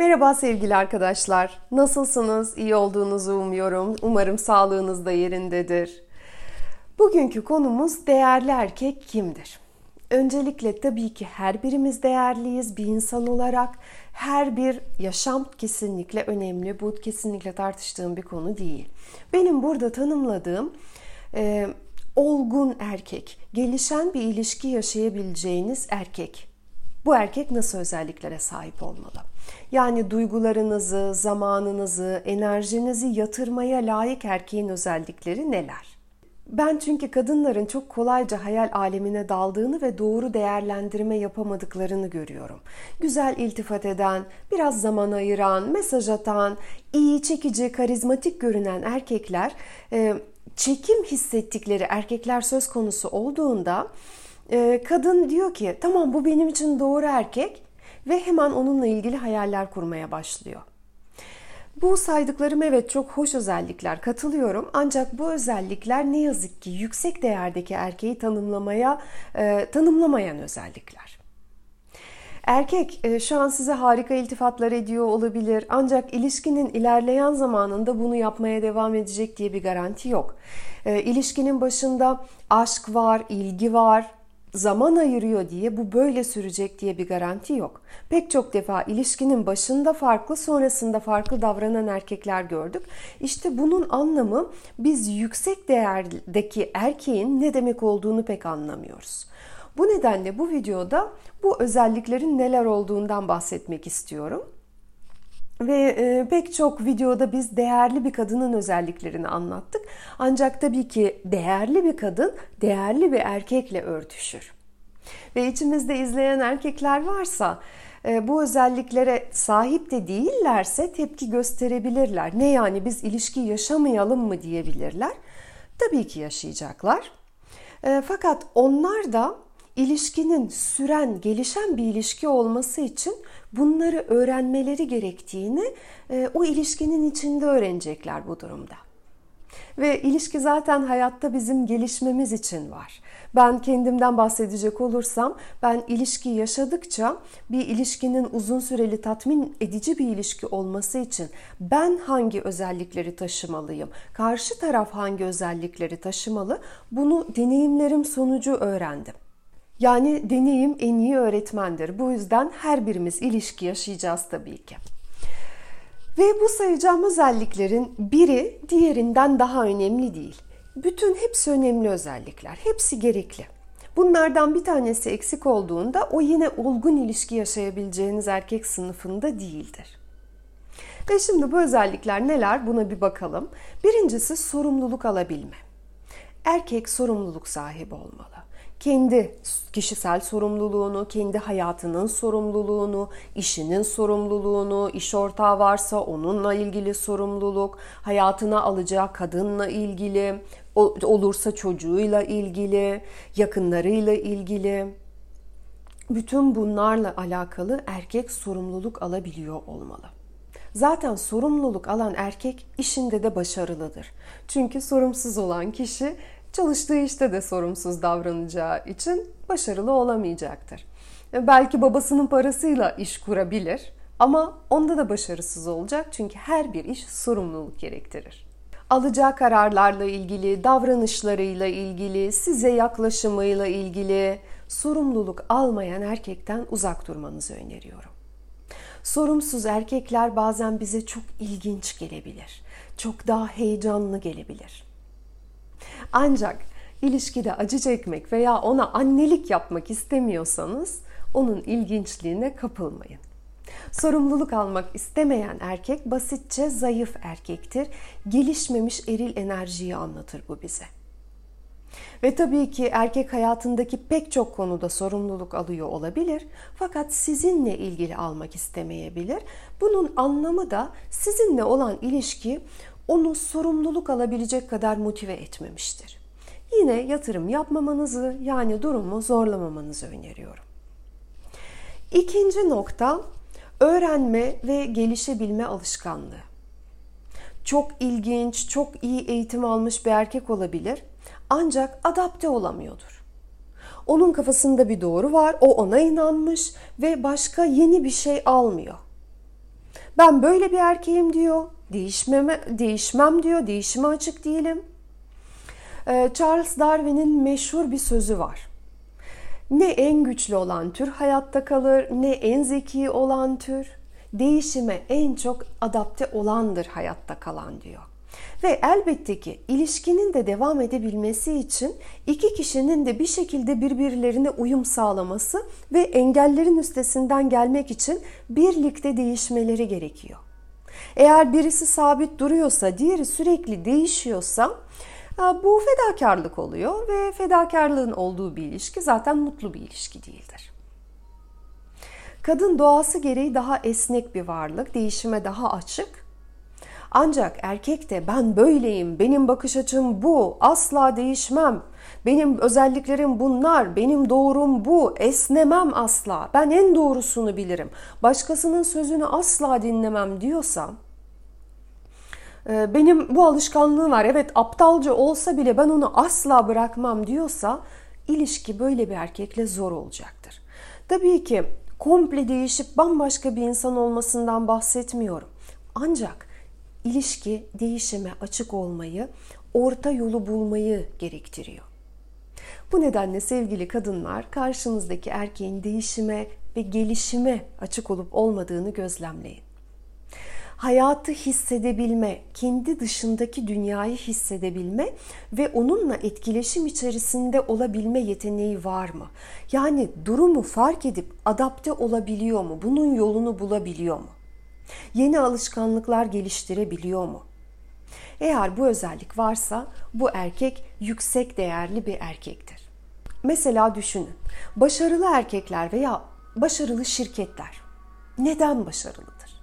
Merhaba sevgili arkadaşlar. Nasılsınız? İyi olduğunuzu umuyorum. Umarım sağlığınız da yerindedir. Bugünkü konumuz değerli erkek kimdir? Öncelikle tabii ki her birimiz değerliyiz bir insan olarak. Her bir yaşam kesinlikle önemli. Bu kesinlikle tartıştığım bir konu değil. Benim burada tanımladığım e, olgun erkek, gelişen bir ilişki yaşayabileceğiniz erkek. Bu erkek nasıl özelliklere sahip olmalı? Yani duygularınızı, zamanınızı, enerjinizi yatırmaya layık erkeğin özellikleri neler? Ben çünkü kadınların çok kolayca hayal alemine daldığını ve doğru değerlendirme yapamadıklarını görüyorum. Güzel iltifat eden, biraz zaman ayıran, mesaj atan, iyi, çekici, karizmatik görünen erkekler, e, çekim hissettikleri erkekler söz konusu olduğunda e, kadın diyor ki tamam bu benim için doğru erkek ve hemen onunla ilgili hayaller kurmaya başlıyor. Bu saydıklarım evet çok hoş özellikler katılıyorum ancak bu özellikler ne yazık ki yüksek değerdeki erkeği tanımlamaya e, tanımlamayan özellikler. Erkek e, şu an size harika iltifatlar ediyor olabilir ancak ilişkinin ilerleyen zamanında bunu yapmaya devam edecek diye bir garanti yok. E, ilişkinin başında aşk var, ilgi var, zaman ayırıyor diye bu böyle sürecek diye bir garanti yok. Pek çok defa ilişkinin başında farklı sonrasında farklı davranan erkekler gördük. İşte bunun anlamı biz yüksek değerdeki erkeğin ne demek olduğunu pek anlamıyoruz. Bu nedenle bu videoda bu özelliklerin neler olduğundan bahsetmek istiyorum. Ve e, pek çok videoda biz değerli bir kadının özelliklerini anlattık. Ancak tabii ki değerli bir kadın değerli bir erkekle örtüşür. Ve içimizde izleyen erkekler varsa e, bu özelliklere sahip de değillerse tepki gösterebilirler. Ne yani biz ilişki yaşamayalım mı diyebilirler. Tabii ki yaşayacaklar. E, fakat onlar da ilişkinin süren, gelişen bir ilişki olması için bunları öğrenmeleri gerektiğini e, o ilişkinin içinde öğrenecekler bu durumda. Ve ilişki zaten hayatta bizim gelişmemiz için var. Ben kendimden bahsedecek olursam ben ilişki yaşadıkça bir ilişkinin uzun süreli tatmin edici bir ilişki olması için ben hangi özellikleri taşımalıyım? Karşı taraf hangi özellikleri taşımalı? Bunu deneyimlerim sonucu öğrendim. Yani deneyim en iyi öğretmendir. Bu yüzden her birimiz ilişki yaşayacağız tabii ki. Ve bu sayacağım özelliklerin biri diğerinden daha önemli değil. Bütün hepsi önemli özellikler. Hepsi gerekli. Bunlardan bir tanesi eksik olduğunda o yine olgun ilişki yaşayabileceğiniz erkek sınıfında değildir. Ve şimdi bu özellikler neler buna bir bakalım. Birincisi sorumluluk alabilme. Erkek sorumluluk sahibi olmalı kendi kişisel sorumluluğunu, kendi hayatının sorumluluğunu, işinin sorumluluğunu, iş ortağı varsa onunla ilgili sorumluluk, hayatına alacağı kadınla ilgili, olursa çocuğuyla ilgili, yakınlarıyla ilgili. Bütün bunlarla alakalı erkek sorumluluk alabiliyor olmalı. Zaten sorumluluk alan erkek işinde de başarılıdır. Çünkü sorumsuz olan kişi çalıştığı işte de sorumsuz davranacağı için başarılı olamayacaktır. E, belki babasının parasıyla iş kurabilir ama onda da başarısız olacak çünkü her bir iş sorumluluk gerektirir. Alacağı kararlarla ilgili, davranışlarıyla ilgili, size yaklaşımıyla ilgili sorumluluk almayan erkekten uzak durmanızı öneriyorum. Sorumsuz erkekler bazen bize çok ilginç gelebilir. Çok daha heyecanlı gelebilir. Ancak ilişkide acı çekmek veya ona annelik yapmak istemiyorsanız onun ilginçliğine kapılmayın. Sorumluluk almak istemeyen erkek basitçe zayıf erkektir. Gelişmemiş eril enerjiyi anlatır bu bize. Ve tabii ki erkek hayatındaki pek çok konuda sorumluluk alıyor olabilir fakat sizinle ilgili almak istemeyebilir. Bunun anlamı da sizinle olan ilişki onu sorumluluk alabilecek kadar motive etmemiştir. Yine yatırım yapmamanızı yani durumu zorlamamanızı öneriyorum. İkinci nokta öğrenme ve gelişebilme alışkanlığı. Çok ilginç, çok iyi eğitim almış bir erkek olabilir ancak adapte olamıyordur. Onun kafasında bir doğru var, o ona inanmış ve başka yeni bir şey almıyor. Ben böyle bir erkeğim diyor. Değişmeme, değişmem diyor. Değişime açık değilim. Ee, Charles Darwin'in meşhur bir sözü var. Ne en güçlü olan tür hayatta kalır, ne en zeki olan tür. Değişime en çok adapte olandır hayatta kalan diyor. Ve elbette ki ilişkinin de devam edebilmesi için iki kişinin de bir şekilde birbirlerine uyum sağlaması ve engellerin üstesinden gelmek için birlikte değişmeleri gerekiyor. Eğer birisi sabit duruyorsa, diğeri sürekli değişiyorsa bu fedakarlık oluyor ve fedakarlığın olduğu bir ilişki zaten mutlu bir ilişki değildir. Kadın doğası gereği daha esnek bir varlık, değişime daha açık. Ancak erkek de ben böyleyim, benim bakış açım bu, asla değişmem, benim özelliklerim bunlar, benim doğrum bu, esnemem asla, ben en doğrusunu bilirim, başkasının sözünü asla dinlemem diyorsam, ee, benim bu alışkanlığım var. Evet aptalca olsa bile ben onu asla bırakmam diyorsa ilişki böyle bir erkekle zor olacaktır. Tabii ki komple değişip bambaşka bir insan olmasından bahsetmiyorum. Ancak ilişki değişime açık olmayı, orta yolu bulmayı gerektiriyor. Bu nedenle sevgili kadınlar karşınızdaki erkeğin değişime ve gelişime açık olup olmadığını gözlemleyin hayatı hissedebilme, kendi dışındaki dünyayı hissedebilme ve onunla etkileşim içerisinde olabilme yeteneği var mı? Yani durumu fark edip adapte olabiliyor mu? Bunun yolunu bulabiliyor mu? Yeni alışkanlıklar geliştirebiliyor mu? Eğer bu özellik varsa bu erkek yüksek değerli bir erkektir. Mesela düşünün. Başarılı erkekler veya başarılı şirketler neden başarılıdır?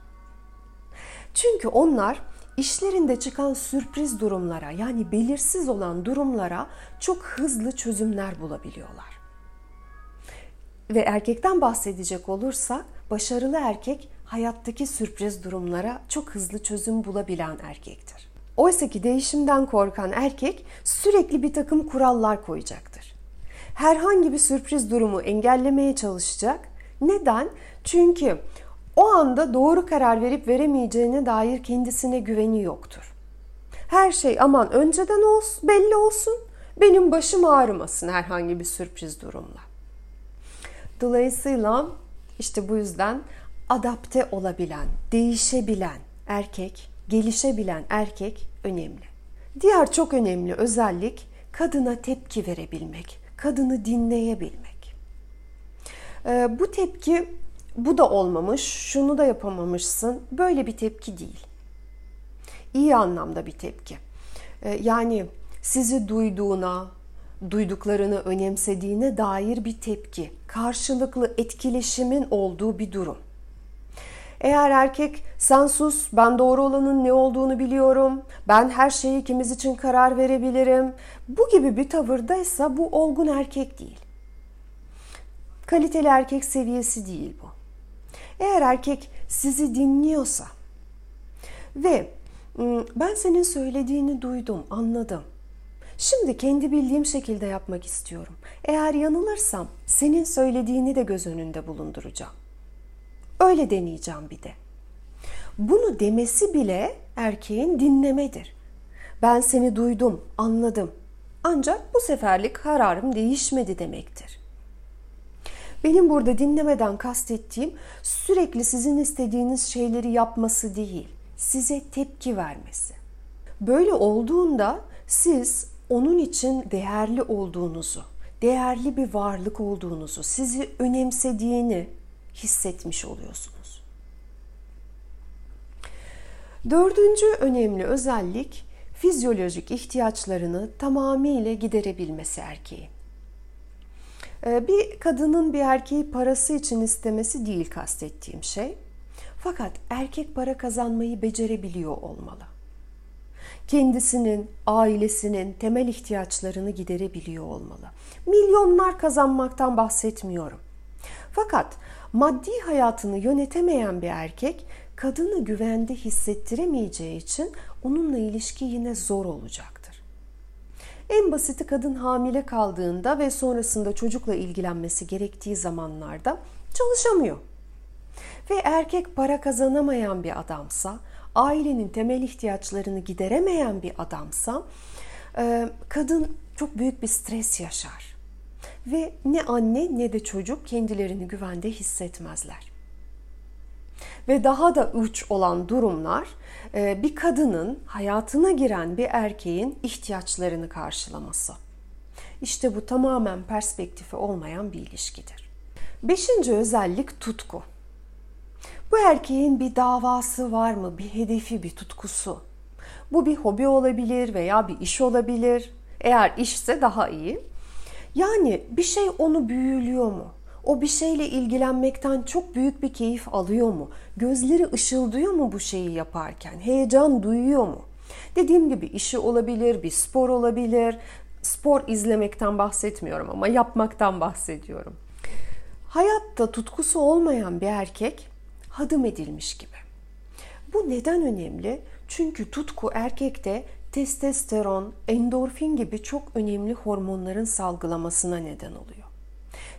Çünkü onlar işlerinde çıkan sürpriz durumlara yani belirsiz olan durumlara çok hızlı çözümler bulabiliyorlar. Ve erkekten bahsedecek olursak başarılı erkek hayattaki sürpriz durumlara çok hızlı çözüm bulabilen erkektir. Oysa ki değişimden korkan erkek sürekli bir takım kurallar koyacaktır. Herhangi bir sürpriz durumu engellemeye çalışacak. Neden? Çünkü o anda doğru karar verip veremeyeceğine dair kendisine güveni yoktur. Her şey aman önceden olsun, belli olsun, benim başım ağrımasın herhangi bir sürpriz durumla. Dolayısıyla işte bu yüzden adapte olabilen, değişebilen erkek, gelişebilen erkek önemli. Diğer çok önemli özellik kadına tepki verebilmek, kadını dinleyebilmek. Ee, bu tepki bu da olmamış, şunu da yapamamışsın. Böyle bir tepki değil. İyi anlamda bir tepki. Ee, yani sizi duyduğuna, duyduklarını önemsediğine dair bir tepki, karşılıklı etkileşimin olduğu bir durum. Eğer erkek sen sus ben doğru olanın ne olduğunu biliyorum, ben her şeyi ikimiz için karar verebilirim bu gibi bir tavırdaysa bu olgun erkek değil. Kaliteli erkek seviyesi değil bu. Eğer erkek sizi dinliyorsa ve ben senin söylediğini duydum, anladım. Şimdi kendi bildiğim şekilde yapmak istiyorum. Eğer yanılırsam senin söylediğini de göz önünde bulunduracağım. Öyle deneyeceğim bir de. Bunu demesi bile erkeğin dinlemedir. Ben seni duydum, anladım. Ancak bu seferlik kararım değişmedi demektir. Benim burada dinlemeden kastettiğim sürekli sizin istediğiniz şeyleri yapması değil, size tepki vermesi. Böyle olduğunda siz onun için değerli olduğunuzu, değerli bir varlık olduğunuzu, sizi önemsediğini hissetmiş oluyorsunuz. Dördüncü önemli özellik fizyolojik ihtiyaçlarını tamamıyla giderebilmesi erkeğin. Ee, bir kadının bir erkeği parası için istemesi değil kastettiğim şey. Fakat erkek para kazanmayı becerebiliyor olmalı. Kendisinin, ailesinin temel ihtiyaçlarını giderebiliyor olmalı. Milyonlar kazanmaktan bahsetmiyorum. Fakat maddi hayatını yönetemeyen bir erkek kadını güvende hissettiremeyeceği için onunla ilişki yine zor olacak. En basiti kadın hamile kaldığında ve sonrasında çocukla ilgilenmesi gerektiği zamanlarda çalışamıyor. ve erkek para kazanamayan bir adamsa, ailenin temel ihtiyaçlarını gideremeyen bir adamsa, kadın çok büyük bir stres yaşar. Ve ne anne ne de çocuk kendilerini güvende hissetmezler. Ve daha da uç olan durumlar e, bir kadının hayatına giren bir erkeğin ihtiyaçlarını karşılaması. İşte bu tamamen perspektifi olmayan bir ilişkidir. Beşinci özellik tutku. Bu erkeğin bir davası var mı? Bir hedefi, bir tutkusu. Bu bir hobi olabilir veya bir iş olabilir. Eğer işse daha iyi. Yani bir şey onu büyülüyor mu? O bir şeyle ilgilenmekten çok büyük bir keyif alıyor mu? Gözleri ışıldıyor mu bu şeyi yaparken? Heyecan duyuyor mu? Dediğim gibi işi olabilir, bir spor olabilir. Spor izlemekten bahsetmiyorum ama yapmaktan bahsediyorum. Hayatta tutkusu olmayan bir erkek hadım edilmiş gibi. Bu neden önemli? Çünkü tutku erkekte testosteron, endorfin gibi çok önemli hormonların salgılamasına neden oluyor.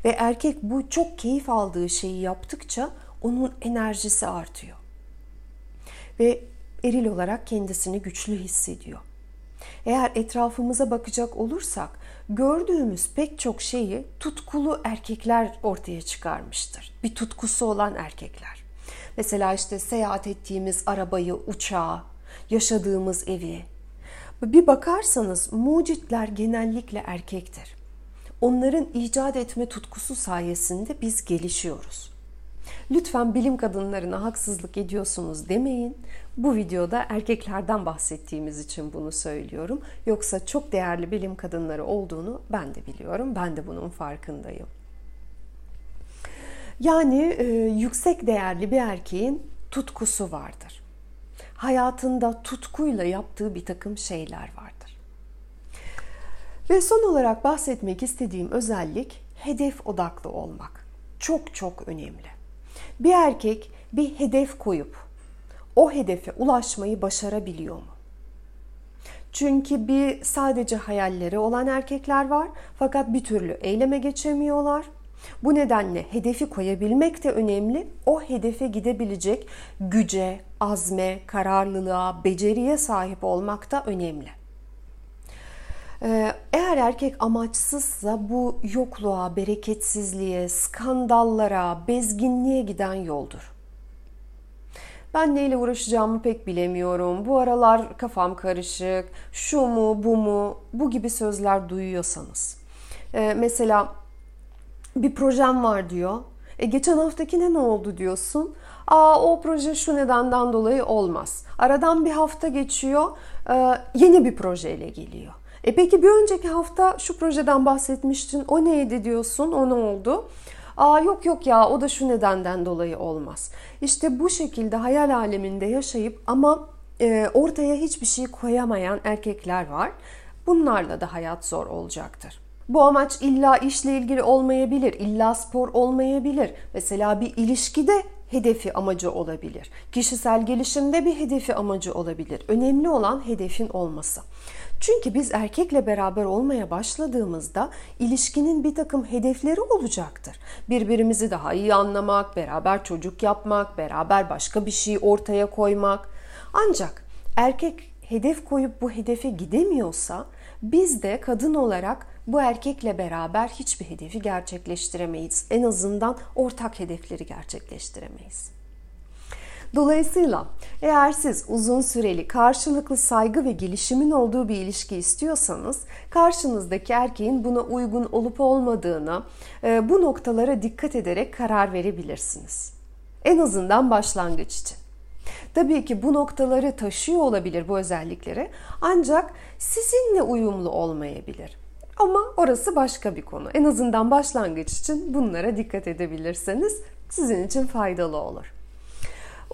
Ve erkek bu çok keyif aldığı şeyi yaptıkça onun enerjisi artıyor. Ve eril olarak kendisini güçlü hissediyor. Eğer etrafımıza bakacak olursak gördüğümüz pek çok şeyi tutkulu erkekler ortaya çıkarmıştır. Bir tutkusu olan erkekler. Mesela işte seyahat ettiğimiz arabayı, uçağı, yaşadığımız evi. Bir bakarsanız mucitler genellikle erkektir. Onların icat etme tutkusu sayesinde biz gelişiyoruz. Lütfen bilim kadınlarına haksızlık ediyorsunuz demeyin. Bu videoda erkeklerden bahsettiğimiz için bunu söylüyorum. Yoksa çok değerli bilim kadınları olduğunu ben de biliyorum. Ben de bunun farkındayım. Yani e, yüksek değerli bir erkeğin tutkusu vardır. Hayatında tutkuyla yaptığı bir takım şeyler vardır. Ve son olarak bahsetmek istediğim özellik hedef odaklı olmak. Çok çok önemli. Bir erkek bir hedef koyup o hedefe ulaşmayı başarabiliyor mu? Çünkü bir sadece hayalleri olan erkekler var fakat bir türlü eyleme geçemiyorlar. Bu nedenle hedefi koyabilmek de önemli. O hedefe gidebilecek güce, azme, kararlılığa, beceriye sahip olmak da önemli. Ee, eğer erkek amaçsızsa bu yokluğa, bereketsizliğe, skandallara, bezginliğe giden yoldur. Ben neyle uğraşacağımı pek bilemiyorum. Bu aralar kafam karışık. Şu mu, bu mu, bu gibi sözler duyuyorsanız. Ee, mesela bir projem var diyor. E geçen haftakine ne oldu diyorsun. Aa o proje şu nedenden dolayı olmaz. Aradan bir hafta geçiyor. E, yeni bir projeyle geliyor. E peki bir önceki hafta şu projeden bahsetmiştin. O neydi diyorsun? O ne oldu? Aa yok yok ya o da şu nedenden dolayı olmaz. İşte bu şekilde hayal aleminde yaşayıp ama e, ortaya hiçbir şey koyamayan erkekler var. Bunlarla da hayat zor olacaktır. Bu amaç illa işle ilgili olmayabilir, illa spor olmayabilir. Mesela bir ilişkide hedefi amacı olabilir. Kişisel gelişimde bir hedefi amacı olabilir. Önemli olan hedefin olması. Çünkü biz erkekle beraber olmaya başladığımızda ilişkinin bir takım hedefleri olacaktır. Birbirimizi daha iyi anlamak, beraber çocuk yapmak, beraber başka bir şey ortaya koymak. Ancak erkek hedef koyup bu hedefe gidemiyorsa biz de kadın olarak bu erkekle beraber hiçbir hedefi gerçekleştiremeyiz. En azından ortak hedefleri gerçekleştiremeyiz. Dolayısıyla eğer siz uzun süreli karşılıklı saygı ve gelişimin olduğu bir ilişki istiyorsanız karşınızdaki erkeğin buna uygun olup olmadığını e, bu noktalara dikkat ederek karar verebilirsiniz. En azından başlangıç için. Tabii ki bu noktaları taşıyor olabilir bu özellikleri ancak sizinle uyumlu olmayabilir. Ama orası başka bir konu. En azından başlangıç için bunlara dikkat edebilirseniz sizin için faydalı olur.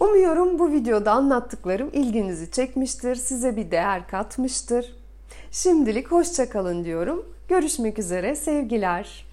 Umuyorum bu videoda anlattıklarım ilginizi çekmiştir, size bir değer katmıştır. Şimdilik hoşçakalın diyorum. Görüşmek üzere, sevgiler.